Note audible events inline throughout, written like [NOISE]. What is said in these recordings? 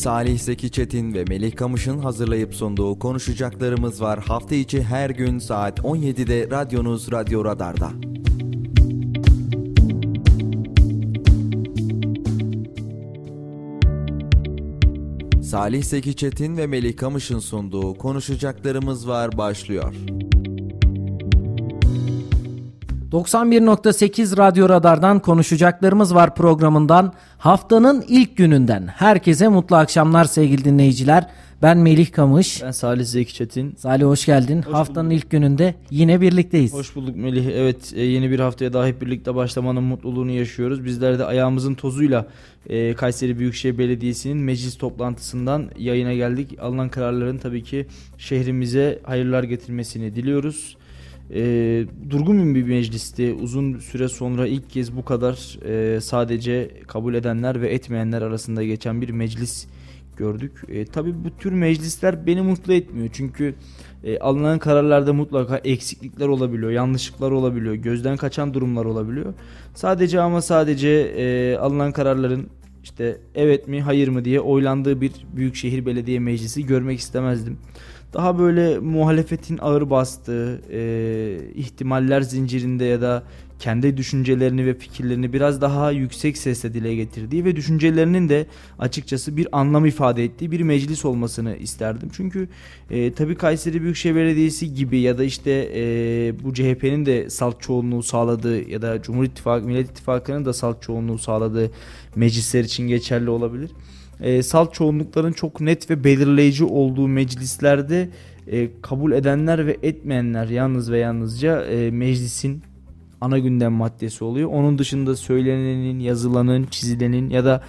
Salih Zeki Çetin ve Melih Kamış'ın hazırlayıp sunduğu konuşacaklarımız var. Hafta içi her gün saat 17'de radyonuz Radyo Radar'da. Salih Zeki Çetin ve Melih Kamış'ın sunduğu konuşacaklarımız var başlıyor. 91.8 Radyo Radar'dan konuşacaklarımız var programından haftanın ilk gününden herkese mutlu akşamlar sevgili dinleyiciler. Ben Melih Kamış. Ben Salih Zeki Çetin. Salih hoş geldin. Hoş Haftanın bulduk. ilk gününde yine birlikteyiz. Hoş bulduk Melih. Evet e, yeni bir haftaya daha hep birlikte başlamanın mutluluğunu yaşıyoruz. Bizler de ayağımızın tozuyla e, Kayseri Büyükşehir Belediyesi'nin meclis toplantısından yayına geldik. Alınan kararların tabii ki şehrimize hayırlar getirmesini diliyoruz. E, durgun bir meclisti. Uzun süre sonra ilk kez bu kadar e, sadece kabul edenler ve etmeyenler arasında geçen bir meclis gördük. E, tabii bu tür meclisler beni mutlu etmiyor. Çünkü e, alınan kararlarda mutlaka eksiklikler olabiliyor, yanlışlıklar olabiliyor, gözden kaçan durumlar olabiliyor. Sadece ama sadece e, alınan kararların işte evet mi hayır mı diye oylandığı bir büyükşehir belediye meclisi görmek istemezdim. Daha böyle muhalefetin ağır bastığı e, ihtimaller zincirinde ya da kendi düşüncelerini ve fikirlerini biraz daha yüksek sesle dile getirdiği ve düşüncelerinin de açıkçası bir anlam ifade ettiği bir meclis olmasını isterdim. Çünkü e, tabii Kayseri Büyükşehir Belediyesi gibi ya da işte e, bu CHP'nin de salt çoğunluğu sağladığı ya da Cumhur İttifakı, Millet İttifakı'nın da salt çoğunluğu sağladığı meclisler için geçerli olabilir. E, salt çoğunlukların çok net ve belirleyici olduğu meclislerde e, kabul edenler ve etmeyenler yalnız ve yalnızca e, meclisin ana gündem maddesi oluyor. Onun dışında söylenenin, yazılanın, çizilenin ya da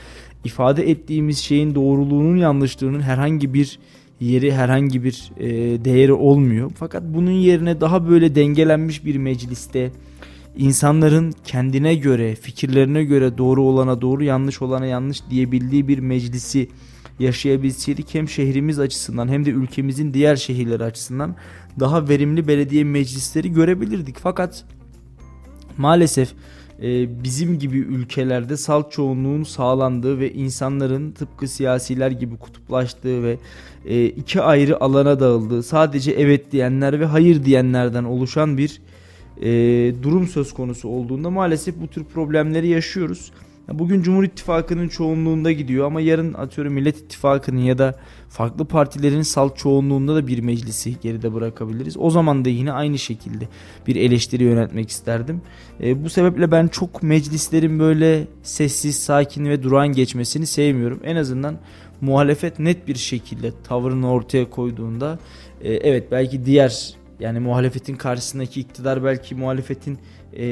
ifade ettiğimiz şeyin doğruluğunun yanlışlığının herhangi bir yeri herhangi bir e, değeri olmuyor. Fakat bunun yerine daha böyle dengelenmiş bir mecliste insanların kendine göre, fikirlerine göre doğru olana doğru, yanlış olana yanlış diyebildiği bir meclisi yaşayabilseydik hem şehrimiz açısından hem de ülkemizin diğer şehirleri açısından daha verimli belediye meclisleri görebilirdik. Fakat maalesef e, bizim gibi ülkelerde salt çoğunluğun sağlandığı ve insanların tıpkı siyasiler gibi kutuplaştığı ve e, iki ayrı alana dağıldığı sadece evet diyenler ve hayır diyenlerden oluşan bir e, durum söz konusu olduğunda maalesef bu tür problemleri yaşıyoruz. Bugün Cumhur İttifakı'nın çoğunluğunda gidiyor ama yarın atıyorum Millet İttifakı'nın ya da farklı partilerin salt çoğunluğunda da bir meclisi geride bırakabiliriz. O zaman da yine aynı şekilde bir eleştiri yöneltmek isterdim. E, bu sebeple ben çok meclislerin böyle sessiz, sakin ve durağan geçmesini sevmiyorum. En azından muhalefet net bir şekilde tavrını ortaya koyduğunda e, evet belki diğer yani muhalefetin karşısındaki iktidar belki muhalefetin e,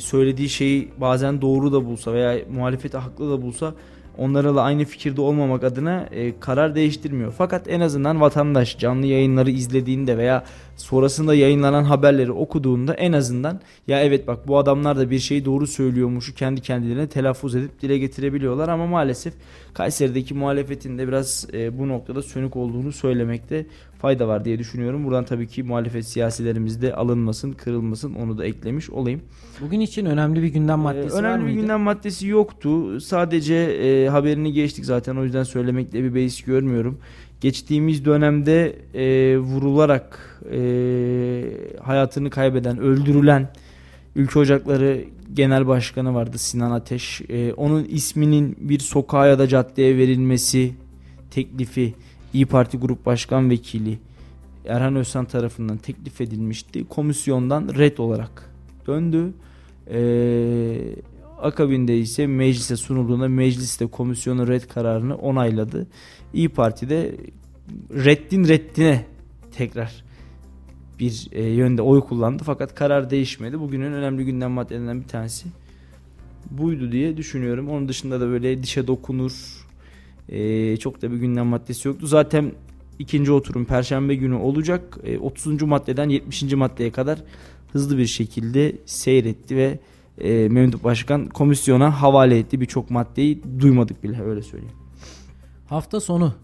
söylediği şeyi bazen doğru da bulsa veya muhalefeti haklı da bulsa onlarla aynı fikirde olmamak adına e, karar değiştirmiyor. Fakat en azından vatandaş canlı yayınları izlediğinde veya sonrasında yayınlanan haberleri okuduğunda en azından ya evet bak bu adamlar da bir şeyi doğru söylüyormuşu kendi kendilerine telaffuz edip dile getirebiliyorlar ama maalesef Kayseri'deki muhalefetin de biraz e, bu noktada sönük olduğunu söylemekte fayda var diye düşünüyorum. Buradan tabii ki muhalefet siyasilerimiz de alınmasın, kırılmasın onu da eklemiş olayım. Bugün için önemli bir gündem maddesi Ee, var önemli bir gündem maddesi yoktu. Sadece e, haberini geçtik zaten o yüzden söylemekle bir beis görmüyorum. Geçtiğimiz dönemde e, vurularak e, hayatını kaybeden, öldürülen Ülke Ocakları Genel Başkanı vardı Sinan Ateş. E, onun isminin bir sokağa ya da caddeye verilmesi teklifi İyi Parti Grup Başkan Vekili Erhan Özsan tarafından teklif edilmişti. Komisyondan red olarak döndü. Ee, akabinde ise meclise sunulduğunda meclis de komisyonun red kararını onayladı. İyi Parti de reddin reddine tekrar bir e, yönde oy kullandı fakat karar değişmedi. Bugünün önemli gündem maddelerinden bir tanesi buydu diye düşünüyorum. Onun dışında da böyle dişe dokunur e, çok da bir gündem maddesi yoktu. Zaten ikinci oturum perşembe günü olacak. E, 30. maddeden 70. maddeye kadar hızlı bir şekilde seyretti ve e, Mehmet Başkan komisyona havale etti. Birçok maddeyi duymadık bile öyle söyleyeyim. Hafta sonu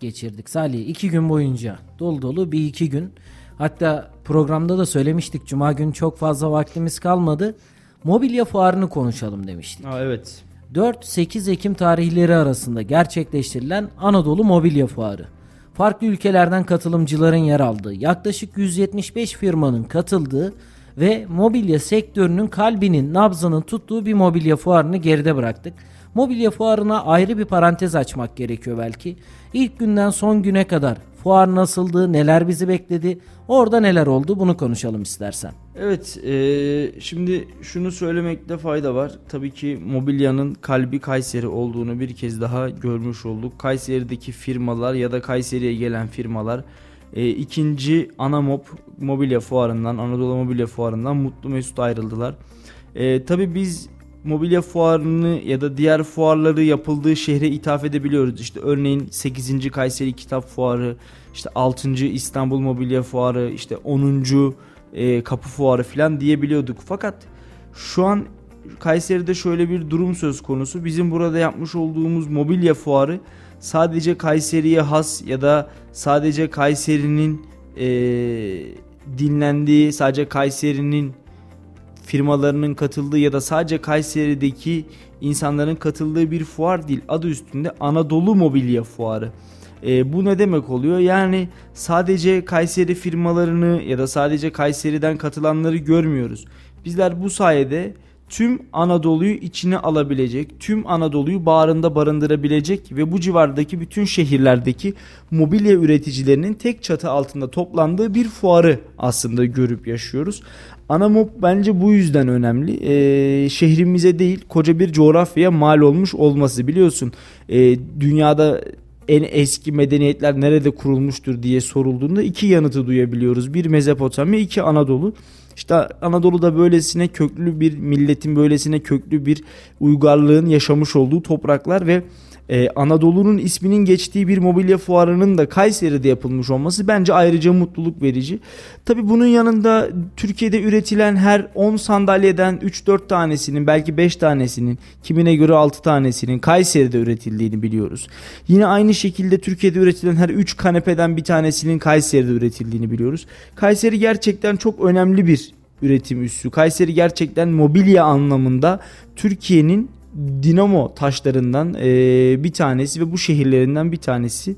geçirdik Salih. iki gün boyunca dolu dolu bir iki gün. Hatta programda da söylemiştik. Cuma günü çok fazla vaktimiz kalmadı. Mobilya fuarını konuşalım demiştik. Aa, evet. 4-8 Ekim tarihleri arasında gerçekleştirilen Anadolu Mobilya Fuarı. Farklı ülkelerden katılımcıların yer aldığı, yaklaşık 175 firmanın katıldığı ve mobilya sektörünün kalbinin, nabzının tuttuğu bir mobilya fuarını geride bıraktık. Mobilya fuarına ayrı bir parantez açmak gerekiyor belki. İlk günden son güne kadar fuar nasıldı, neler bizi bekledi, orada neler oldu bunu konuşalım istersen. Evet, e, şimdi şunu söylemekte fayda var. Tabii ki mobilyanın kalbi Kayseri olduğunu bir kez daha görmüş olduk. Kayseri'deki firmalar ya da Kayseri'ye gelen firmalar e, ikinci Anamob mobilya fuarından, Anadolu Mobilya Fuarından mutlu mesut ayrıldılar. E, tabii biz mobilya fuarını ya da diğer fuarları yapıldığı şehre ithaf edebiliyoruz. İşte örneğin 8. Kayseri Kitap Fuarı, işte 6. İstanbul Mobilya Fuarı, işte 10. E, Kapı Fuarı falan diyebiliyorduk. Fakat şu an Kayseri'de şöyle bir durum söz konusu. Bizim burada yapmış olduğumuz mobilya fuarı sadece Kayseri'ye has ya da sadece Kayseri'nin e, dinlendiği, sadece Kayseri'nin firmalarının katıldığı ya da sadece Kayseri'deki insanların katıldığı bir fuar değil. Adı üstünde Anadolu Mobilya Fuarı. E, bu ne demek oluyor? Yani sadece Kayseri firmalarını ya da sadece Kayseri'den katılanları görmüyoruz. Bizler bu sayede tüm Anadolu'yu içine alabilecek, tüm Anadolu'yu bağrında barındırabilecek ve bu civardaki bütün şehirlerdeki mobilya üreticilerinin tek çatı altında toplandığı bir fuarı aslında görüp yaşıyoruz. Anamop bence bu yüzden önemli. Ee, şehrimize değil koca bir coğrafyaya mal olmuş olması biliyorsun. Ee, dünyada en eski medeniyetler nerede kurulmuştur diye sorulduğunda iki yanıtı duyabiliyoruz. Bir Mezopotamya, iki Anadolu. İşte Anadolu'da böylesine köklü bir milletin böylesine köklü bir uygarlığın yaşamış olduğu topraklar ve ee, Anadolu'nun isminin geçtiği bir mobilya fuarının da Kayseri'de yapılmış olması bence ayrıca mutluluk verici. Tabi bunun yanında Türkiye'de üretilen her 10 sandalyeden 3-4 tanesinin belki 5 tanesinin kimine göre 6 tanesinin Kayseri'de üretildiğini biliyoruz. Yine aynı şekilde Türkiye'de üretilen her 3 kanepeden bir tanesinin Kayseri'de üretildiğini biliyoruz. Kayseri gerçekten çok önemli bir üretim üssü. Kayseri gerçekten mobilya anlamında Türkiye'nin dinamo taşlarından e, bir tanesi ve bu şehirlerinden bir tanesi.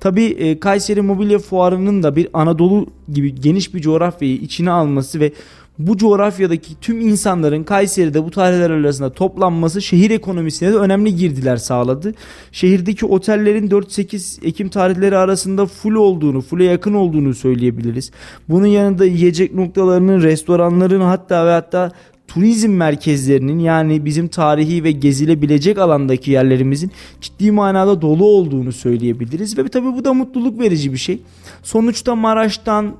Tabi e, Kayseri Mobilya Fuarı'nın da bir Anadolu gibi geniş bir coğrafyayı içine alması ve bu coğrafyadaki tüm insanların Kayseri'de bu tarihler arasında toplanması şehir ekonomisine de önemli girdiler sağladı. Şehirdeki otellerin 4-8 Ekim tarihleri arasında full olduğunu, full'e yakın olduğunu söyleyebiliriz. Bunun yanında yiyecek noktalarının, restoranların hatta ve hatta turizm merkezlerinin yani bizim tarihi ve gezilebilecek alandaki yerlerimizin ciddi manada dolu olduğunu söyleyebiliriz ve tabii bu da mutluluk verici bir şey. Sonuçta Maraş'tan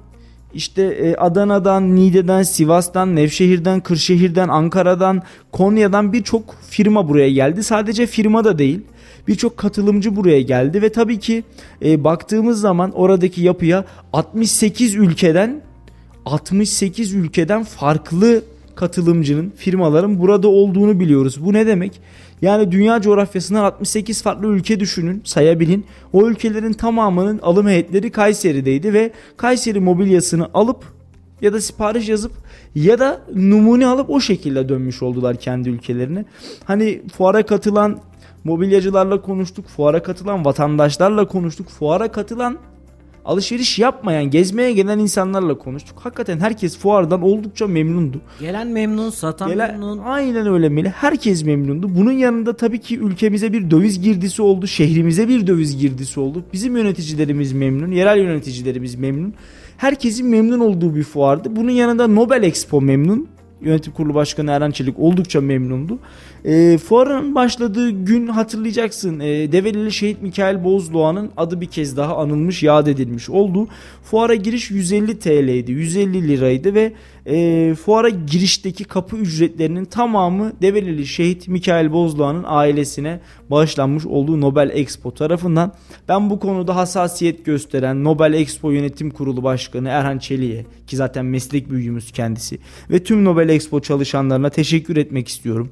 işte e, Adana'dan, Niğde'den, Sivas'tan, Nevşehir'den, Kırşehir'den, Ankara'dan, Konya'dan birçok firma buraya geldi. Sadece firma da değil. Birçok katılımcı buraya geldi ve tabii ki e, baktığımız zaman oradaki yapıya 68 ülkeden 68 ülkeden farklı katılımcının, firmaların burada olduğunu biliyoruz. Bu ne demek? Yani dünya coğrafyasından 68 farklı ülke düşünün, sayabilin. O ülkelerin tamamının alım heyetleri Kayseri'deydi ve Kayseri mobilyasını alıp ya da sipariş yazıp ya da numune alıp o şekilde dönmüş oldular kendi ülkelerine. Hani fuara katılan mobilyacılarla konuştuk, fuara katılan vatandaşlarla konuştuk, fuara katılan alışveriş yapmayan, gezmeye gelen insanlarla konuştuk. Hakikaten herkes fuardan oldukça memnundu. Gelen memnun, satan Gelen, memnun. Aynen öyle Meli. Herkes memnundu. Bunun yanında tabii ki ülkemize bir döviz girdisi oldu. Şehrimize bir döviz girdisi oldu. Bizim yöneticilerimiz memnun. Yerel yöneticilerimiz memnun. Herkesin memnun olduğu bir fuardı. Bunun yanında Nobel Expo memnun. Yönetim Kurulu Başkanı Eren Çelik oldukça memnundu. E, fuarın başladığı gün hatırlayacaksın. E, Develili Şehit Mikail Bozdoğan'ın adı bir kez daha anılmış, yad edilmiş oldu. Fuara giriş 150 TL'ydi, 150 liraydı ve e, fuara girişteki kapı ücretlerinin tamamı Develili Şehit Mikail Bozdoğan'ın ailesine bağışlanmış olduğu Nobel Expo tarafından. Ben bu konuda hassasiyet gösteren Nobel Expo Yönetim Kurulu Başkanı Erhan Çelik'e ki zaten meslek büyüğümüz kendisi ve tüm Nobel Expo çalışanlarına teşekkür etmek istiyorum.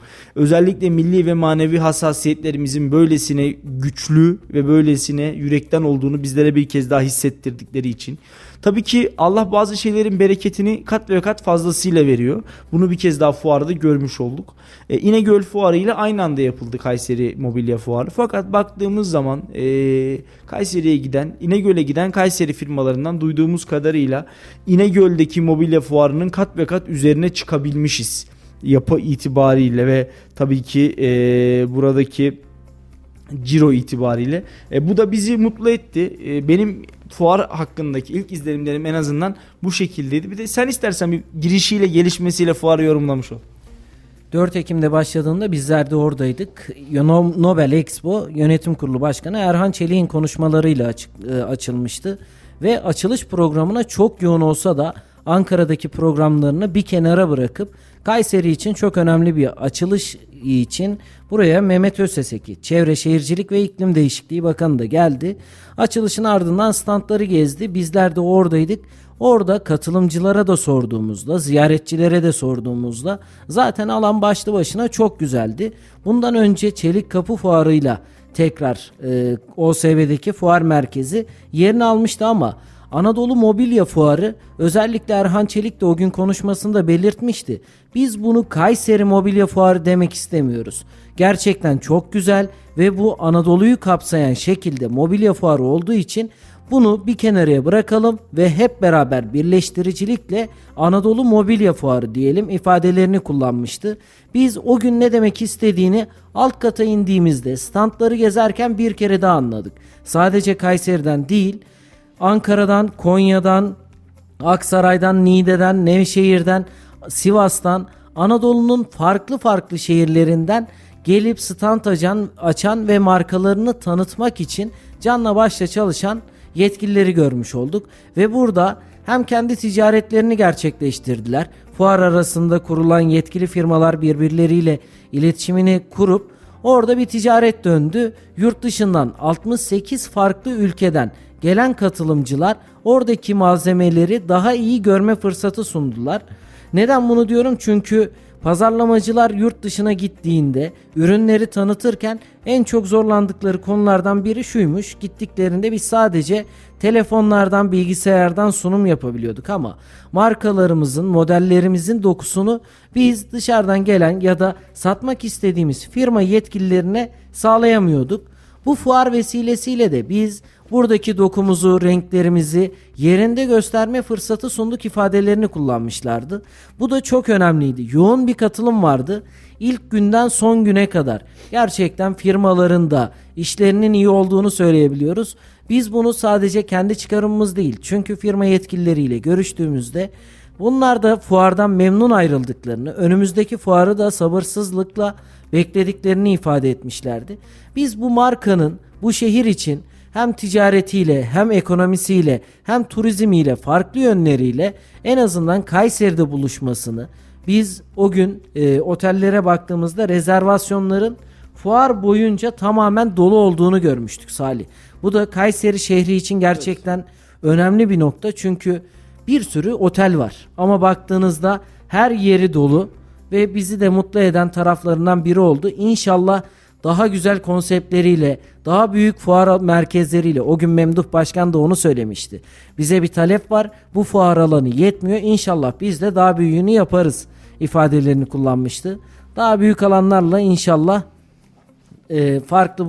Özellikle milli ve manevi hassasiyetlerimizin böylesine güçlü ve böylesine yürekten olduğunu bizlere bir kez daha hissettirdikleri için Tabii ki Allah bazı şeylerin bereketini kat ve kat fazlasıyla veriyor. Bunu bir kez daha fuarda görmüş olduk. E, İnegöl Fuarı ile aynı anda yapıldı Kayseri Mobilya Fuarı. Fakat baktığımız zaman e, Kayseri'ye giden, İnegöl'e giden Kayseri firmalarından duyduğumuz kadarıyla İnegöl'deki mobilya fuarının kat ve kat üzerine çıkabilmişiz. Yapı itibariyle ve tabii ki e, buradaki ciro itibariyle. E, bu da bizi mutlu etti. E, benim fuar hakkındaki ilk izlenimlerim en azından bu şekildeydi. Bir de sen istersen bir girişiyle gelişmesiyle fuarı yorumlamış ol. 4 Ekim'de başladığında bizler de oradaydık. Nobel Expo Yönetim Kurulu Başkanı Erhan Çelik'in konuşmalarıyla açık, e, açılmıştı. Ve açılış programına çok yoğun olsa da Ankara'daki programlarını bir kenara bırakıp Kayseri için çok önemli bir açılış için buraya Mehmet Özseseki, Çevre Şehircilik ve İklim Değişikliği Bakanı da geldi. Açılışın ardından standları gezdi. Bizler de oradaydık. Orada katılımcılara da sorduğumuzda, ziyaretçilere de sorduğumuzda zaten alan başlı başına çok güzeldi. Bundan önce Çelik Kapı Fuarı'yla tekrar e, OSB'deki fuar merkezi yerini almıştı ama Anadolu Mobilya Fuarı özellikle Erhan Çelik de o gün konuşmasında belirtmişti. Biz bunu Kayseri Mobilya Fuarı demek istemiyoruz. Gerçekten çok güzel ve bu Anadolu'yu kapsayan şekilde mobilya fuarı olduğu için bunu bir kenarıya bırakalım ve hep beraber birleştiricilikle Anadolu Mobilya Fuarı diyelim ifadelerini kullanmıştı. Biz o gün ne demek istediğini alt kata indiğimizde standları gezerken bir kere daha anladık. Sadece Kayseri'den değil Ankara'dan, Konya'dan, Aksaray'dan, Niğde'den, Nevşehir'den, Sivas'tan, Anadolu'nun farklı farklı şehirlerinden gelip stand açan, açan ve markalarını tanıtmak için canla başla çalışan yetkilileri görmüş olduk ve burada hem kendi ticaretlerini gerçekleştirdiler. Fuar arasında kurulan yetkili firmalar birbirleriyle iletişimini kurup orada bir ticaret döndü. Yurt dışından 68 farklı ülkeden gelen katılımcılar oradaki malzemeleri daha iyi görme fırsatı sundular. Neden bunu diyorum? Çünkü pazarlamacılar yurt dışına gittiğinde ürünleri tanıtırken en çok zorlandıkları konulardan biri şuymuş. Gittiklerinde biz sadece telefonlardan, bilgisayardan sunum yapabiliyorduk ama markalarımızın, modellerimizin dokusunu biz dışarıdan gelen ya da satmak istediğimiz firma yetkililerine sağlayamıyorduk. Bu fuar vesilesiyle de biz buradaki dokumuzu, renklerimizi yerinde gösterme fırsatı sunduk ifadelerini kullanmışlardı. Bu da çok önemliydi. Yoğun bir katılım vardı. İlk günden son güne kadar gerçekten firmaların da işlerinin iyi olduğunu söyleyebiliyoruz. Biz bunu sadece kendi çıkarımımız değil çünkü firma yetkilileriyle görüştüğümüzde bunlar da fuardan memnun ayrıldıklarını, önümüzdeki fuarı da sabırsızlıkla beklediklerini ifade etmişlerdi. Biz bu markanın bu şehir için hem ticaretiyle hem ekonomisiyle hem turizmiyle farklı yönleriyle en azından Kayseri'de buluşmasını biz o gün e, otellere baktığımızda rezervasyonların fuar boyunca tamamen dolu olduğunu görmüştük Salih. Bu da Kayseri şehri için gerçekten evet. önemli bir nokta çünkü bir sürü otel var ama baktığınızda her yeri dolu ve bizi de mutlu eden taraflarından biri oldu. İnşallah daha güzel konseptleriyle, daha büyük fuar merkezleriyle o gün Memduh Başkan da onu söylemişti. Bize bir talep var. Bu fuar alanı yetmiyor. İnşallah biz de daha büyüğünü yaparız ifadelerini kullanmıştı. Daha büyük alanlarla inşallah e, farklı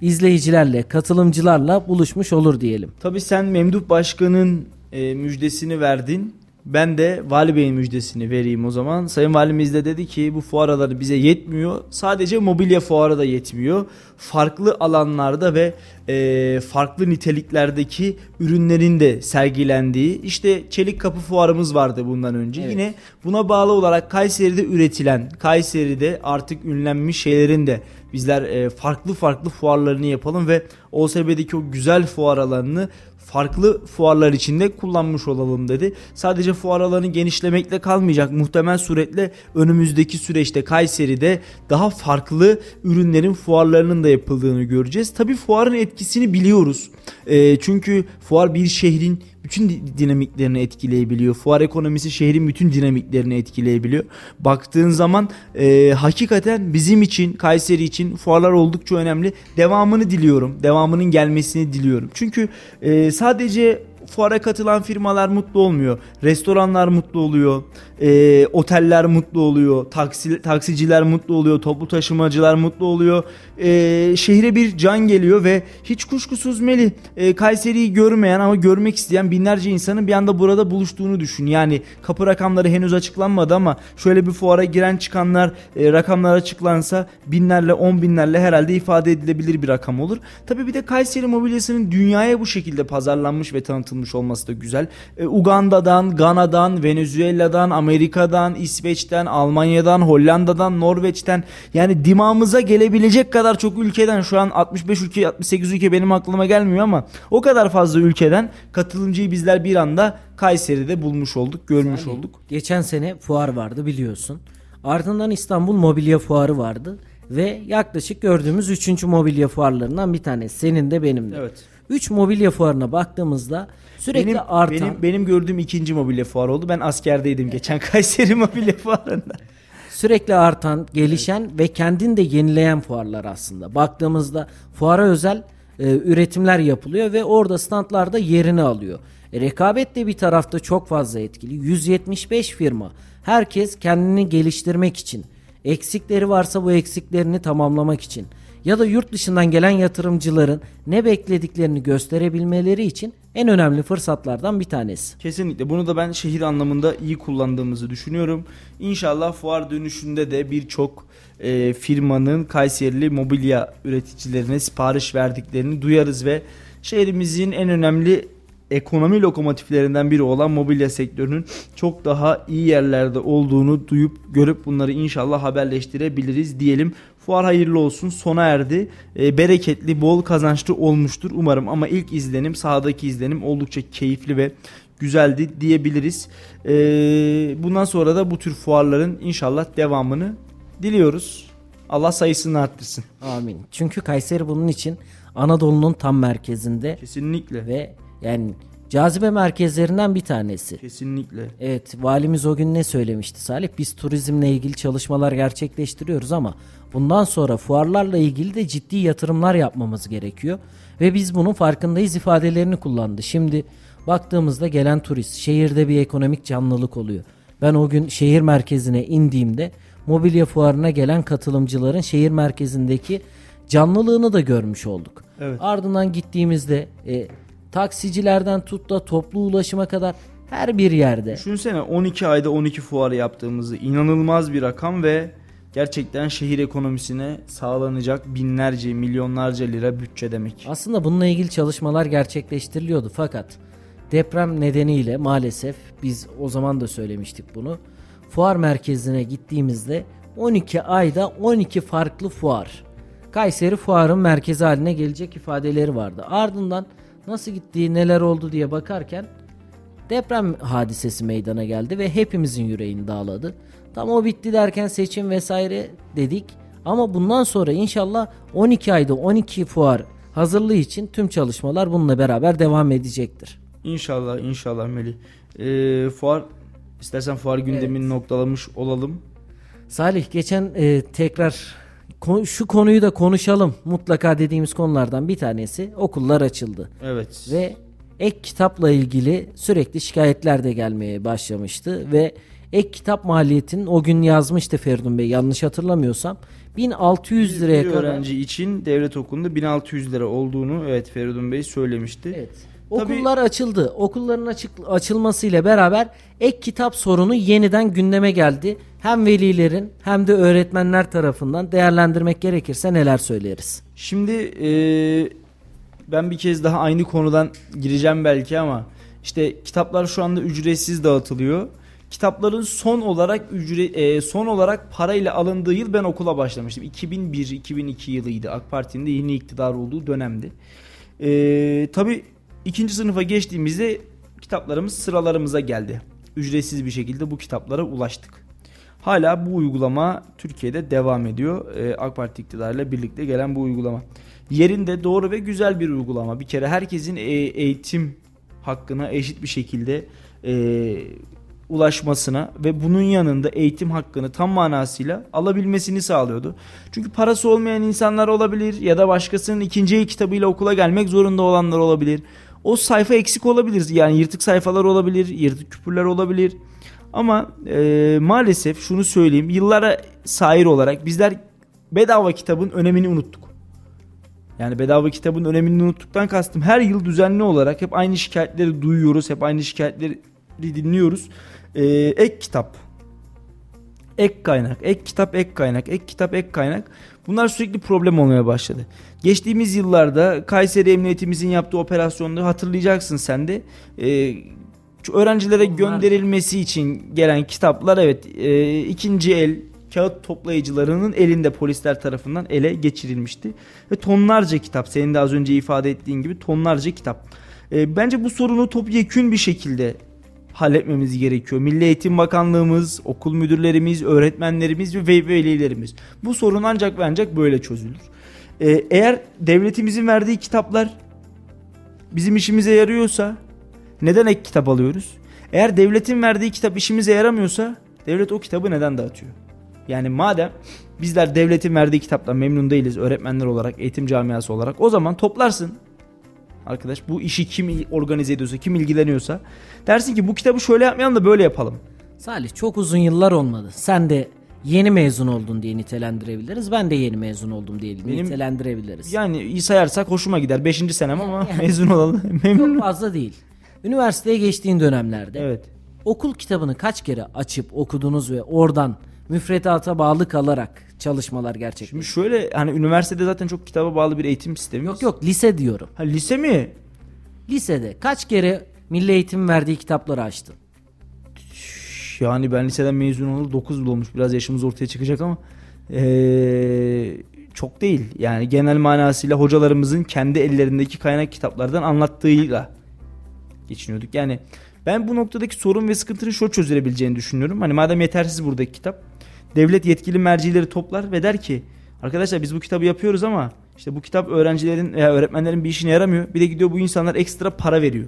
izleyicilerle, katılımcılarla buluşmuş olur diyelim. Tabii sen Memduh Başkan'ın e, müjdesini verdin. Ben de Vali Bey'in müjdesini vereyim o zaman. Sayın Valimiz de dedi ki bu fuar alanı bize yetmiyor. Sadece mobilya fuarı da yetmiyor. Farklı alanlarda ve e, farklı niteliklerdeki ürünlerin de sergilendiği işte Çelik Kapı fuarımız vardı bundan önce. Evet. Yine buna bağlı olarak Kayseri'de üretilen, Kayseri'de artık ünlenmiş şeylerin de bizler e, farklı farklı fuarlarını yapalım ve OSB'deki o güzel fuar alanını farklı fuarlar içinde kullanmış olalım dedi. Sadece fuar alanı genişlemekle kalmayacak. Muhtemel suretle önümüzdeki süreçte Kayseri'de daha farklı ürünlerin fuarlarının da yapıldığını göreceğiz. Tabii fuarın etkisini biliyoruz. E, çünkü fuar bir şehrin bütün dinamiklerini etkileyebiliyor. Fuar ekonomisi şehrin bütün dinamiklerini etkileyebiliyor. Baktığın zaman e, hakikaten bizim için Kayseri için fuarlar oldukça önemli. Devamını diliyorum. Devamının gelmesini diliyorum. Çünkü e, sadece fuara katılan firmalar mutlu olmuyor. Restoranlar mutlu oluyor. E, oteller mutlu oluyor. Taksi, taksiciler mutlu oluyor. Toplu taşımacılar mutlu oluyor. E, şehre bir can geliyor ve hiç kuşkusuz Meli e, Kayseri'yi görmeyen ama görmek isteyen binlerce insanın bir anda burada buluştuğunu düşün. Yani kapı rakamları henüz açıklanmadı ama şöyle bir fuara giren çıkanlar e, rakamlar açıklansa binlerle on binlerle herhalde ifade edilebilir bir rakam olur. Tabii bir de Kayseri mobilyasının dünyaya bu şekilde pazarlanmış ve tanıtılmış olması da güzel. E, Uganda'dan, Gana'dan, Venezuela'dan, Amerika'dan, İsveç'ten, Almanya'dan, Hollanda'dan, Norveç'ten yani dimağımıza gelebilecek kadar çok ülkeden şu an 65 ülke 68 ülke benim aklıma gelmiyor ama o kadar fazla ülkeden katılımcıyı bizler bir anda Kayseri'de bulmuş olduk, görmüş Yani olduk. Geçen sene fuar vardı biliyorsun. Ardından İstanbul Mobilya Fuarı vardı ve yaklaşık gördüğümüz 3. mobilya fuarlarından bir tanesi. Senin de benim de. Evet. 3 mobilya fuarına baktığımızda sürekli Benim, artan benim, benim gördüğüm ikinci mobilya fuarı oldu. Ben askerdeydim geçen [LAUGHS] Kayseri mobilya fuarında. sürekli artan, gelişen ve kendini de yenileyen fuarlar aslında. Baktığımızda fuara özel e, üretimler yapılıyor ve orada standlarda yerini alıyor. E, rekabet de bir tarafta çok fazla etkili. 175 firma. Herkes kendini geliştirmek için, eksikleri varsa bu eksiklerini tamamlamak için ya da yurt dışından gelen yatırımcıların ne beklediklerini gösterebilmeleri için en önemli fırsatlardan bir tanesi. Kesinlikle. Bunu da ben şehir anlamında iyi kullandığımızı düşünüyorum. İnşallah fuar dönüşünde de birçok e, firmanın Kayserili mobilya üreticilerine sipariş verdiklerini duyarız ve şehrimizin en önemli ekonomi lokomotiflerinden biri olan mobilya sektörünün çok daha iyi yerlerde olduğunu duyup görüp bunları inşallah haberleştirebiliriz diyelim. Fuar hayırlı olsun sona erdi. E, bereketli, bol kazançlı olmuştur umarım ama ilk izlenim, sahadaki izlenim oldukça keyifli ve güzeldi diyebiliriz. E, bundan sonra da bu tür fuarların inşallah devamını diliyoruz. Allah sayısını arttırsın. Amin. Çünkü Kayseri bunun için Anadolu'nun tam merkezinde Kesinlikle. ve yani cazibe merkezlerinden bir tanesi. Kesinlikle. Evet valimiz o gün ne söylemişti Salih? Biz turizmle ilgili çalışmalar gerçekleştiriyoruz ama bundan sonra fuarlarla ilgili de ciddi yatırımlar yapmamız gerekiyor. Ve biz bunun farkındayız ifadelerini kullandı. Şimdi baktığımızda gelen turist şehirde bir ekonomik canlılık oluyor. Ben o gün şehir merkezine indiğimde mobilya fuarına gelen katılımcıların şehir merkezindeki canlılığını da görmüş olduk. Evet. Ardından gittiğimizde e, taksicilerden tut da toplu ulaşıma kadar her bir yerde Düşünsene 12 ayda 12 fuarı yaptığımızı inanılmaz bir rakam ve gerçekten şehir ekonomisine sağlanacak binlerce milyonlarca lira bütçe demek. aslında bununla ilgili çalışmalar gerçekleştiriliyordu fakat deprem nedeniyle maalesef biz o zaman da söylemiştik bunu. Fuar merkezine gittiğimizde 12 ayda 12 farklı fuar. Kayseri fuarın merkezi haline gelecek ifadeleri vardı. Ardından nasıl gittiği neler oldu diye bakarken deprem hadisesi meydana geldi ve hepimizin yüreğini dağladı. Tam o bitti derken seçim vesaire dedik. Ama bundan sonra inşallah 12 ayda 12 fuar hazırlığı için tüm çalışmalar bununla beraber devam edecektir. İnşallah inşallah Melih. Ee, fuar istersen fuar gündemini noktalamış olalım. Salih geçen e, tekrar şu konuyu da konuşalım mutlaka dediğimiz konulardan bir tanesi okullar açıldı. Evet. Ve ek kitapla ilgili sürekli şikayetler de gelmeye başlamıştı ve ek kitap maliyetinin o gün yazmıştı Feridun Bey yanlış hatırlamıyorsam 1600 bir liraya kadar. öğrenci için devlet okulunda 1600 lira olduğunu evet Feridun Bey söylemişti. Evet. Tabii- Okullar açıldı. Okulların açık, açılmasıyla beraber ek kitap sorunu yeniden gündeme geldi. Hem velilerin hem de öğretmenler tarafından değerlendirmek gerekirse neler söyleriz? Şimdi eee, ben bir kez daha aynı konudan gireceğim belki ama işte kitaplar şu anda ücretsiz dağıtılıyor. Kitapların son olarak ücre eee, son olarak parayla alındığı yıl ben okula başlamıştım. 2001-2002 yılıydı. AK Parti'nin de yeni iktidar olduğu dönemdi. Eee tabii ikinci sınıfa geçtiğimizde kitaplarımız sıralarımıza geldi. Ücretsiz bir şekilde bu kitaplara ulaştık. Hala bu uygulama Türkiye'de devam ediyor. Ee, AK Parti iktidarıyla birlikte gelen bu uygulama. Yerinde doğru ve güzel bir uygulama. Bir kere herkesin e- eğitim hakkına eşit bir şekilde e, ulaşmasına ve bunun yanında eğitim hakkını tam manasıyla alabilmesini sağlıyordu. Çünkü parası olmayan insanlar olabilir ya da başkasının ikinci kitabıyla okula gelmek zorunda olanlar olabilir. O sayfa eksik olabilir. Yani yırtık sayfalar olabilir, yırtık küpürler olabilir. Ama e, maalesef şunu söyleyeyim. Yıllara sahir olarak bizler bedava kitabın önemini unuttuk. Yani bedava kitabın önemini unuttuktan kastım her yıl düzenli olarak hep aynı şikayetleri duyuyoruz. Hep aynı şikayetleri dinliyoruz. E, ek kitap. Ek kaynak, ek kitap, ek kaynak, ek kitap, ek kaynak. Bunlar sürekli problem olmaya başladı. Geçtiğimiz yıllarda Kayseri Emniyetimizin yaptığı operasyonda hatırlayacaksın sen de. E, öğrencilere Onlar... gönderilmesi için gelen kitaplar evet e, ikinci el kağıt toplayıcılarının elinde polisler tarafından ele geçirilmişti. Ve tonlarca kitap senin de az önce ifade ettiğin gibi tonlarca kitap. E, bence bu sorunu topyekün bir şekilde halletmemiz gerekiyor. Milli Eğitim Bakanlığımız, okul müdürlerimiz, öğretmenlerimiz ve velilerimiz. Bu sorun ancak ve ancak böyle çözülür. Ee, eğer devletimizin verdiği kitaplar bizim işimize yarıyorsa neden ek kitap alıyoruz? Eğer devletin verdiği kitap işimize yaramıyorsa devlet o kitabı neden dağıtıyor? Yani madem bizler devletin verdiği kitaptan memnun değiliz öğretmenler olarak, eğitim camiası olarak o zaman toplarsın arkadaş bu işi kim organize ediyorsa, kim ilgileniyorsa dersin ki bu kitabı şöyle yapmayalım da böyle yapalım. Salih çok uzun yıllar olmadı. Sen de yeni mezun oldun diye nitelendirebiliriz. Ben de yeni mezun oldum diye Benim, nitelendirebiliriz. Yani iyi sayarsak hoşuma gider. Beşinci senem ama [LAUGHS] yani, mezun olalım. Memnun. Çok fazla değil. Üniversiteye geçtiğin dönemlerde evet. okul kitabını kaç kere açıp okudunuz ve oradan müfredata bağlı kalarak çalışmalar gerçekleşti. Şimdi şöyle hani üniversitede zaten çok kitaba bağlı bir eğitim sistemi. Yok yok lise diyorum. Ha lise mi? Lisede kaç kere milli eğitim verdiği kitapları açtın? Yani ben liseden mezun olalı 9 yıl olmuş. Biraz yaşımız ortaya çıkacak ama ee, çok değil. Yani genel manasıyla hocalarımızın kendi ellerindeki kaynak kitaplardan anlattığıyla geçiniyorduk. Yani ben bu noktadaki sorun ve sıkıntının şu çözülebileceğini düşünüyorum. Hani madem yetersiz buradaki kitap devlet yetkili mercileri toplar ve der ki arkadaşlar biz bu kitabı yapıyoruz ama işte bu kitap öğrencilerin veya öğretmenlerin bir işine yaramıyor. Bir de gidiyor bu insanlar ekstra para veriyor.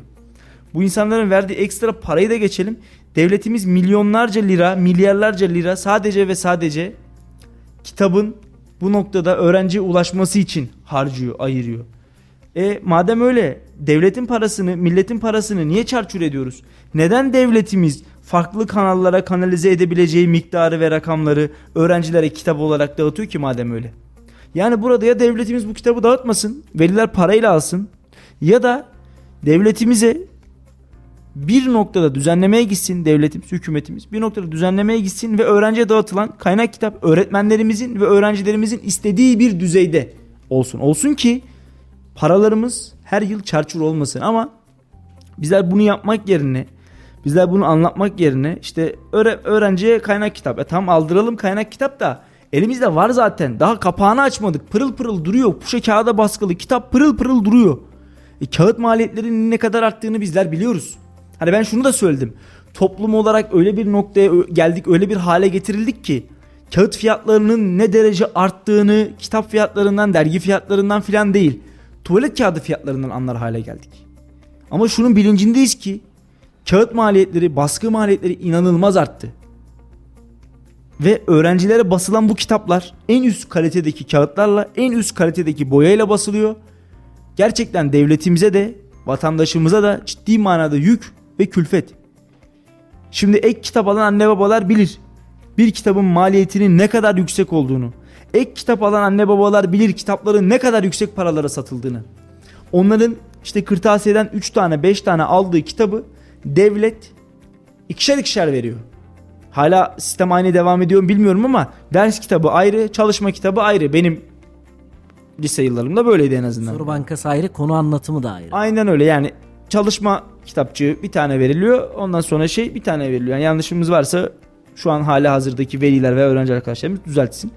Bu insanların verdiği ekstra parayı da geçelim. Devletimiz milyonlarca lira, milyarlarca lira sadece ve sadece kitabın bu noktada öğrenciye ulaşması için harcıyor, ayırıyor. E madem öyle devletin parasını, milletin parasını niye çarçur ediyoruz? Neden devletimiz farklı kanallara kanalize edebileceği miktarı ve rakamları öğrencilere kitap olarak dağıtıyor ki madem öyle. Yani burada ya devletimiz bu kitabı dağıtmasın, veliler parayla alsın ya da devletimize bir noktada düzenlemeye gitsin devletimiz, hükümetimiz bir noktada düzenlemeye gitsin ve öğrenciye dağıtılan kaynak kitap öğretmenlerimizin ve öğrencilerimizin istediği bir düzeyde olsun. Olsun ki paralarımız her yıl çarçur olmasın ama bizler bunu yapmak yerine Bizler bunu anlatmak yerine işte öğrenciye kaynak kitap. E tamam aldıralım kaynak kitap da elimizde var zaten. Daha kapağını açmadık. Pırıl pırıl duruyor. Puşa kağıda baskılı. Kitap pırıl pırıl duruyor. E, kağıt maliyetlerinin ne kadar arttığını bizler biliyoruz. Hani ben şunu da söyledim. Toplum olarak öyle bir noktaya geldik, öyle bir hale getirildik ki kağıt fiyatlarının ne derece arttığını kitap fiyatlarından, dergi fiyatlarından filan değil. Tuvalet kağıdı fiyatlarından anlar hale geldik. Ama şunun bilincindeyiz ki kağıt maliyetleri, baskı maliyetleri inanılmaz arttı. Ve öğrencilere basılan bu kitaplar en üst kalitedeki kağıtlarla, en üst kalitedeki boyayla basılıyor. Gerçekten devletimize de, vatandaşımıza da ciddi manada yük ve külfet. Şimdi ek kitap alan anne babalar bilir. Bir kitabın maliyetinin ne kadar yüksek olduğunu. Ek kitap alan anne babalar bilir kitapların ne kadar yüksek paralara satıldığını. Onların işte kırtasiyeden 3 tane 5 tane aldığı kitabı devlet ikişer ikişer veriyor. Hala sistem aynı devam ediyor mu bilmiyorum ama ders kitabı ayrı, çalışma kitabı ayrı. Benim lise yıllarımda böyleydi en azından. Soru bankası ayrı, konu anlatımı da ayrı. Aynen öyle yani çalışma kitapçığı bir tane veriliyor. Ondan sonra şey bir tane veriliyor. Yani yanlışımız varsa şu an hala hazırdaki veliler ve öğrenci arkadaşlarımız düzeltsin.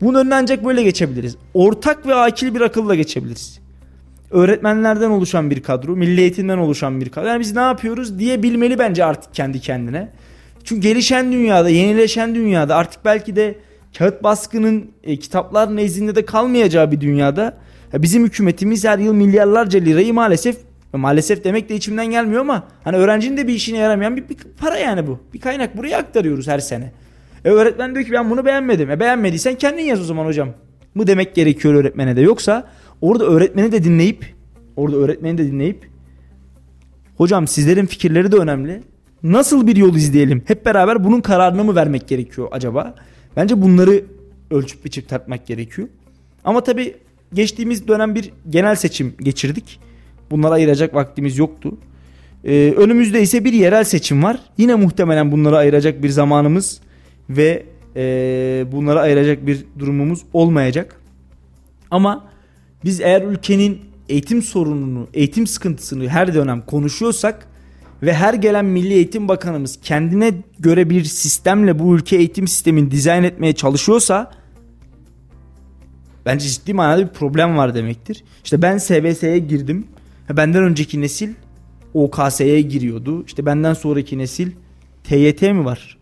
Bunun önüne ancak böyle geçebiliriz. Ortak ve akil bir akılla geçebiliriz öğretmenlerden oluşan bir kadro, milli eğitimden oluşan bir kadro. Yani biz ne yapıyoruz diye bilmeli bence artık kendi kendine. Çünkü gelişen dünyada, yenileşen dünyada artık belki de kağıt baskının e, kitaplar nezdinde de kalmayacağı bir dünyada ya bizim hükümetimiz her yıl milyarlarca lirayı maalesef maalesef demek de içimden gelmiyor ama hani öğrencinin de bir işine yaramayan bir, bir para yani bu. Bir kaynak buraya aktarıyoruz her sene. E öğretmen diyor ki ben bunu beğenmedim. E beğenmediysen kendin yaz o zaman hocam. Mı demek gerekiyor öğretmene de. Yoksa orada öğretmeni de dinleyip orada öğretmeni de dinleyip Hocam sizlerin fikirleri de önemli. Nasıl bir yol izleyelim? Hep beraber bunun kararını mı vermek gerekiyor acaba? Bence bunları ölçüp biçip tartmak gerekiyor. Ama tabii geçtiğimiz dönem bir genel seçim geçirdik. Bunlara ayıracak vaktimiz yoktu. Ee, önümüzde ise bir yerel seçim var. Yine muhtemelen bunlara ayıracak bir zamanımız ve e, bunlara ayıracak bir durumumuz olmayacak. Ama biz eğer ülkenin eğitim sorununu, eğitim sıkıntısını her dönem konuşuyorsak ve her gelen Milli Eğitim Bakanımız kendine göre bir sistemle bu ülke eğitim sistemini dizayn etmeye çalışıyorsa bence ciddi manada bir problem var demektir. İşte ben SBS'ye girdim. Benden önceki nesil OKS'ye giriyordu. İşte benden sonraki nesil TYT mi var?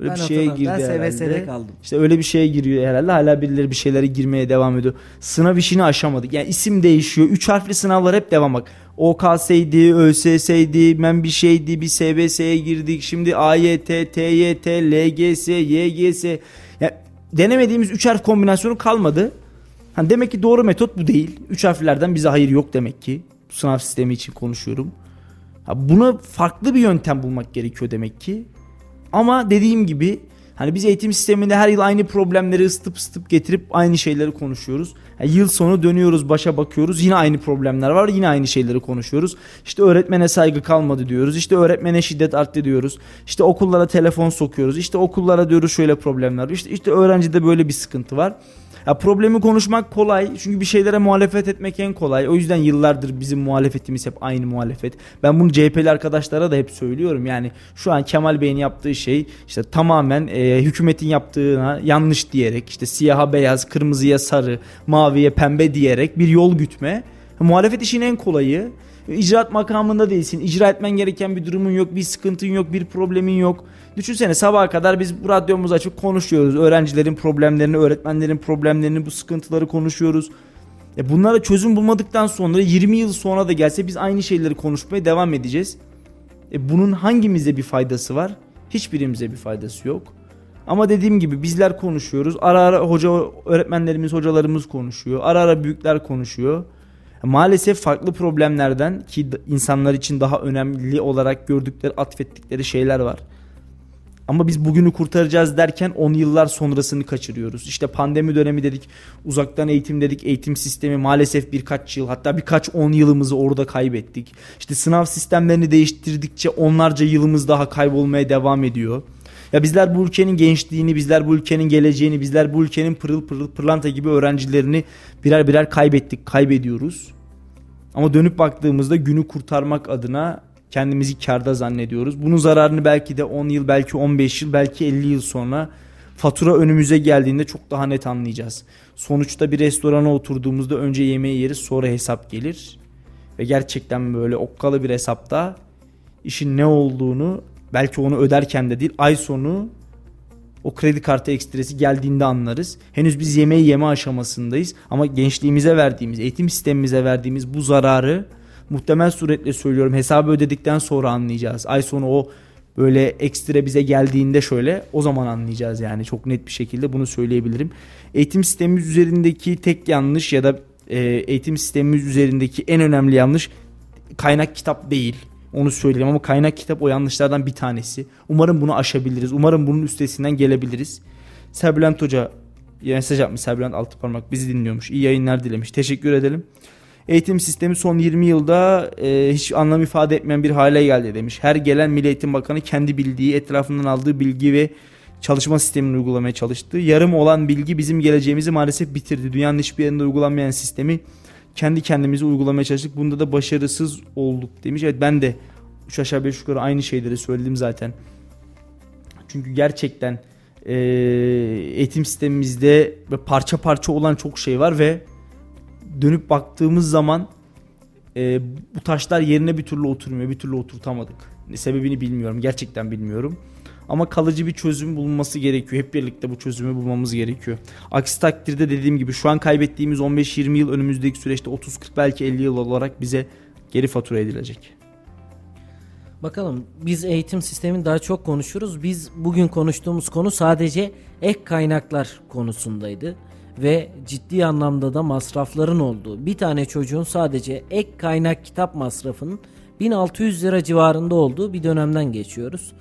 Öyle Ben bir şeye girdi. Ben herhalde. Kaldım. İşte öyle bir şeye giriyor herhalde. Hala birileri bir şeylere girmeye devam ediyor. Sınav işini aşamadık. Yani isim değişiyor. Üç harfli sınavlar hep devam bak. OKS'ydi, ÖSS'ydi, ben bir şeydi, bir SBS'ye girdik. Şimdi AYT, TYT, LGS, YGS. Yani denemediğimiz üç harf kombinasyonu kalmadı. Hani demek ki doğru metot bu değil. Üç harflerden bize hayır yok demek ki. Sınav sistemi için konuşuyorum. Ha, buna farklı bir yöntem bulmak gerekiyor demek ki. Ama dediğim gibi hani biz eğitim sisteminde her yıl aynı problemleri ısıtıp ısıtıp getirip aynı şeyleri konuşuyoruz. Yani yıl sonu dönüyoruz başa bakıyoruz yine aynı problemler var yine aynı şeyleri konuşuyoruz. İşte öğretmene saygı kalmadı diyoruz. İşte öğretmene şiddet arttı diyoruz. İşte okullara telefon sokuyoruz. İşte okullara diyoruz şöyle problemler. İşte, işte öğrencide böyle bir sıkıntı var. Ya problemi konuşmak kolay çünkü bir şeylere muhalefet etmek en kolay. O yüzden yıllardır bizim muhalefetimiz hep aynı muhalefet. Ben bunu CHP'li arkadaşlara da hep söylüyorum. Yani şu an Kemal Bey'in yaptığı şey işte tamamen e, hükümetin yaptığına yanlış diyerek işte siyaha beyaz, kırmızıya sarı, maviye pembe diyerek bir yol gütme. Muhalefet işin en kolayı. İcraat makamında değilsin. İcra etmen gereken bir durumun yok, bir sıkıntın yok, bir problemin yok. Düşünsene sabaha kadar biz bu radyomuzu açıp konuşuyoruz. Öğrencilerin problemlerini, öğretmenlerin problemlerini, bu sıkıntıları konuşuyoruz. E bunlara çözüm bulmadıktan sonra 20 yıl sonra da gelse biz aynı şeyleri konuşmaya devam edeceğiz. E bunun hangimize bir faydası var? Hiçbirimize bir faydası yok. Ama dediğim gibi bizler konuşuyoruz. Ara ara hoca öğretmenlerimiz, hocalarımız konuşuyor. Ara ara büyükler konuşuyor. Maalesef farklı problemlerden ki insanlar için daha önemli olarak gördükleri, atfettikleri şeyler var. Ama biz bugünü kurtaracağız derken 10 yıllar sonrasını kaçırıyoruz. İşte pandemi dönemi dedik, uzaktan eğitim dedik, eğitim sistemi maalesef birkaç yıl hatta birkaç 10 yılımızı orada kaybettik. İşte sınav sistemlerini değiştirdikçe onlarca yılımız daha kaybolmaya devam ediyor. Ya bizler bu ülkenin gençliğini, bizler bu ülkenin geleceğini, bizler bu ülkenin pırıl pırıl pırlanta gibi öğrencilerini birer birer kaybettik, kaybediyoruz. Ama dönüp baktığımızda günü kurtarmak adına kendimizi karda zannediyoruz. Bunun zararını belki de 10 yıl, belki 15 yıl, belki 50 yıl sonra fatura önümüze geldiğinde çok daha net anlayacağız. Sonuçta bir restorana oturduğumuzda önce yemeği yeriz, sonra hesap gelir. Ve gerçekten böyle okkalı bir hesapta işin ne olduğunu belki onu öderken de değil ay sonu o kredi kartı ekstresi geldiğinde anlarız. Henüz biz yemeği yeme aşamasındayız ama gençliğimize verdiğimiz, eğitim sistemimize verdiğimiz bu zararı muhtemel suretle söylüyorum hesabı ödedikten sonra anlayacağız. Ay sonu o böyle ekstra bize geldiğinde şöyle o zaman anlayacağız yani çok net bir şekilde bunu söyleyebilirim. Eğitim sistemimiz üzerindeki tek yanlış ya da e, eğitim sistemimiz üzerindeki en önemli yanlış kaynak kitap değil. Onu söyleyeyim ama kaynak kitap o yanlışlardan bir tanesi. Umarım bunu aşabiliriz. Umarım bunun üstesinden gelebiliriz. Serbülent Hoca mesaj atmış Serbülent Altıparmak bizi dinliyormuş. İyi yayınlar dilemiş. Teşekkür edelim. Eğitim sistemi son 20 yılda e, hiç anlam ifade etmeyen bir hale geldi demiş. Her gelen Milli Eğitim Bakanı kendi bildiği, etrafından aldığı bilgi ve çalışma sistemini uygulamaya çalıştı. Yarım olan bilgi bizim geleceğimizi maalesef bitirdi. Dünyanın hiçbir yerinde uygulanmayan sistemi kendi kendimizi uygulamaya çalıştık. Bunda da başarısız olduk demiş. Evet ben de 3 aşağı 5 yukarı aynı şeyleri söyledim zaten. Çünkü gerçekten e, eğitim sistemimizde parça parça olan çok şey var ve dönüp baktığımız zaman e, bu taşlar yerine bir türlü oturmuyor. Bir türlü oturtamadık. Sebebini bilmiyorum. Gerçekten bilmiyorum. Ama kalıcı bir çözüm bulunması gerekiyor. Hep birlikte bu çözümü bulmamız gerekiyor. Aksi takdirde dediğim gibi şu an kaybettiğimiz 15-20 yıl önümüzdeki süreçte 30-40 belki 50 yıl olarak bize geri fatura edilecek. Bakalım biz eğitim sistemini daha çok konuşuruz. Biz bugün konuştuğumuz konu sadece ek kaynaklar konusundaydı ve ciddi anlamda da masrafların olduğu bir tane çocuğun sadece ek kaynak kitap masrafının 1600 lira civarında olduğu bir dönemden geçiyoruz.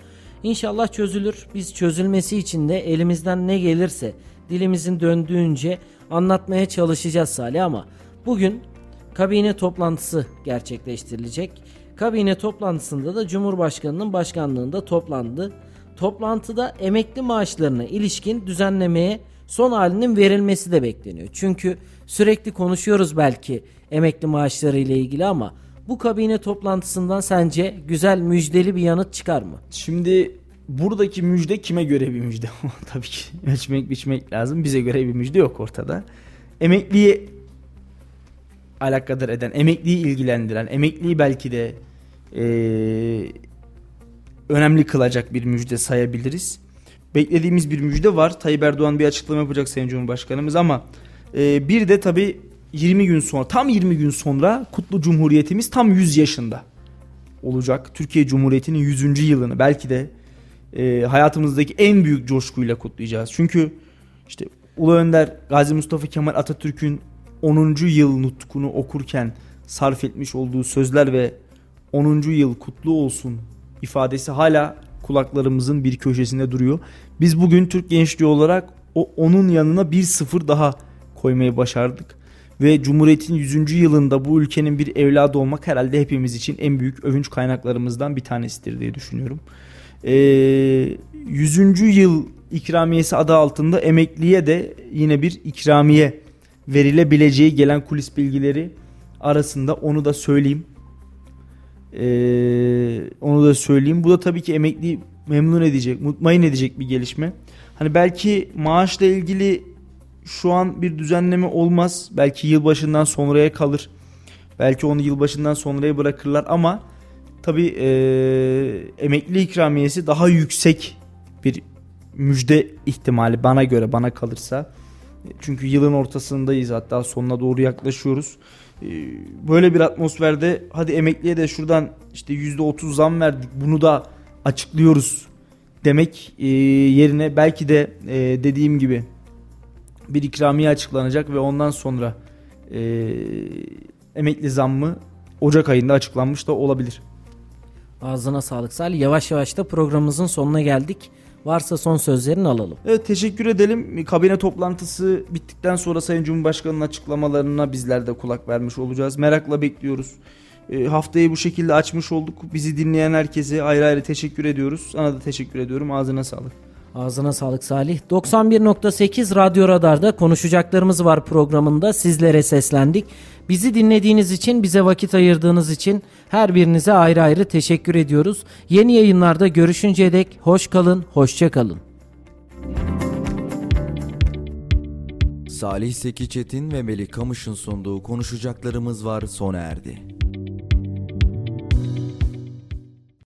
İnşallah çözülür. Biz çözülmesi için de elimizden ne gelirse dilimizin döndüğünce anlatmaya çalışacağız Salih ama bugün kabine toplantısı gerçekleştirilecek. Kabine toplantısında da Cumhurbaşkanının başkanlığında toplandı. Toplantıda emekli maaşlarına ilişkin düzenlemeye son halinin verilmesi de bekleniyor. Çünkü sürekli konuşuyoruz belki emekli maaşları ile ilgili ama bu kabine toplantısından sence güzel müjdeli bir yanıt çıkar mı? Şimdi buradaki müjde kime göre bir müjde? [LAUGHS] Tabii ki ölçmek biçmek lazım. Bize göre bir müjde yok ortada. Emekliyi alakadar eden, emekliyi ilgilendiren, emekliyi belki de ee, önemli kılacak bir müjde sayabiliriz. Beklediğimiz bir müjde var. Tayyip Erdoğan bir açıklama yapacak Sayın Cumhurbaşkanımız ama e, bir de tabii 20 gün sonra tam 20 gün sonra kutlu cumhuriyetimiz tam 100 yaşında olacak. Türkiye Cumhuriyeti'nin 100. yılını belki de e, hayatımızdaki en büyük coşkuyla kutlayacağız. Çünkü işte Ulu Önder Gazi Mustafa Kemal Atatürk'ün 10. yıl nutkunu okurken sarf etmiş olduğu sözler ve 10. yıl kutlu olsun ifadesi hala kulaklarımızın bir köşesinde duruyor. Biz bugün Türk gençliği olarak o onun yanına bir sıfır daha koymayı başardık. Ve Cumhuriyet'in 100. yılında bu ülkenin bir evladı olmak herhalde hepimiz için en büyük övünç kaynaklarımızdan bir tanesidir diye düşünüyorum. Ee, 100. yıl ikramiyesi adı altında emekliye de yine bir ikramiye verilebileceği gelen kulis bilgileri arasında onu da söyleyeyim. Ee, onu da söyleyeyim. Bu da tabii ki emekli memnun edecek, mutmain edecek bir gelişme. Hani belki maaşla ilgili şu an bir düzenleme olmaz. Belki yılbaşından sonraya kalır. Belki onu yılbaşından sonraya bırakırlar ama tabii e, emekli ikramiyesi daha yüksek bir müjde ihtimali bana göre bana kalırsa. Çünkü yılın ortasındayız hatta sonuna doğru yaklaşıyoruz. Ee, böyle bir atmosferde hadi emekliye de şuradan işte %30 zam verdik bunu da açıklıyoruz demek e, yerine belki de e, dediğim gibi bir ikramiye açıklanacak ve ondan sonra e, emekli zammı Ocak ayında açıklanmış da olabilir. Ağzına sağlık Salih. Yavaş yavaş da programımızın sonuna geldik. Varsa son sözlerini alalım. Evet teşekkür edelim. Kabine toplantısı bittikten sonra Sayın Cumhurbaşkanı'nın açıklamalarına bizler de kulak vermiş olacağız. Merakla bekliyoruz. E, haftayı bu şekilde açmış olduk. Bizi dinleyen herkese ayrı ayrı teşekkür ediyoruz. Sana da teşekkür ediyorum. Ağzına sağlık. Ağzına sağlık Salih. 91.8 Radyo Radar'da konuşacaklarımız var programında sizlere seslendik. Bizi dinlediğiniz için, bize vakit ayırdığınız için her birinize ayrı ayrı teşekkür ediyoruz. Yeni yayınlarda görüşünceye dek hoş kalın, hoşça kalın. Salih Seki Çetin ve Melih Kamış'ın sunduğu konuşacaklarımız var sona erdi.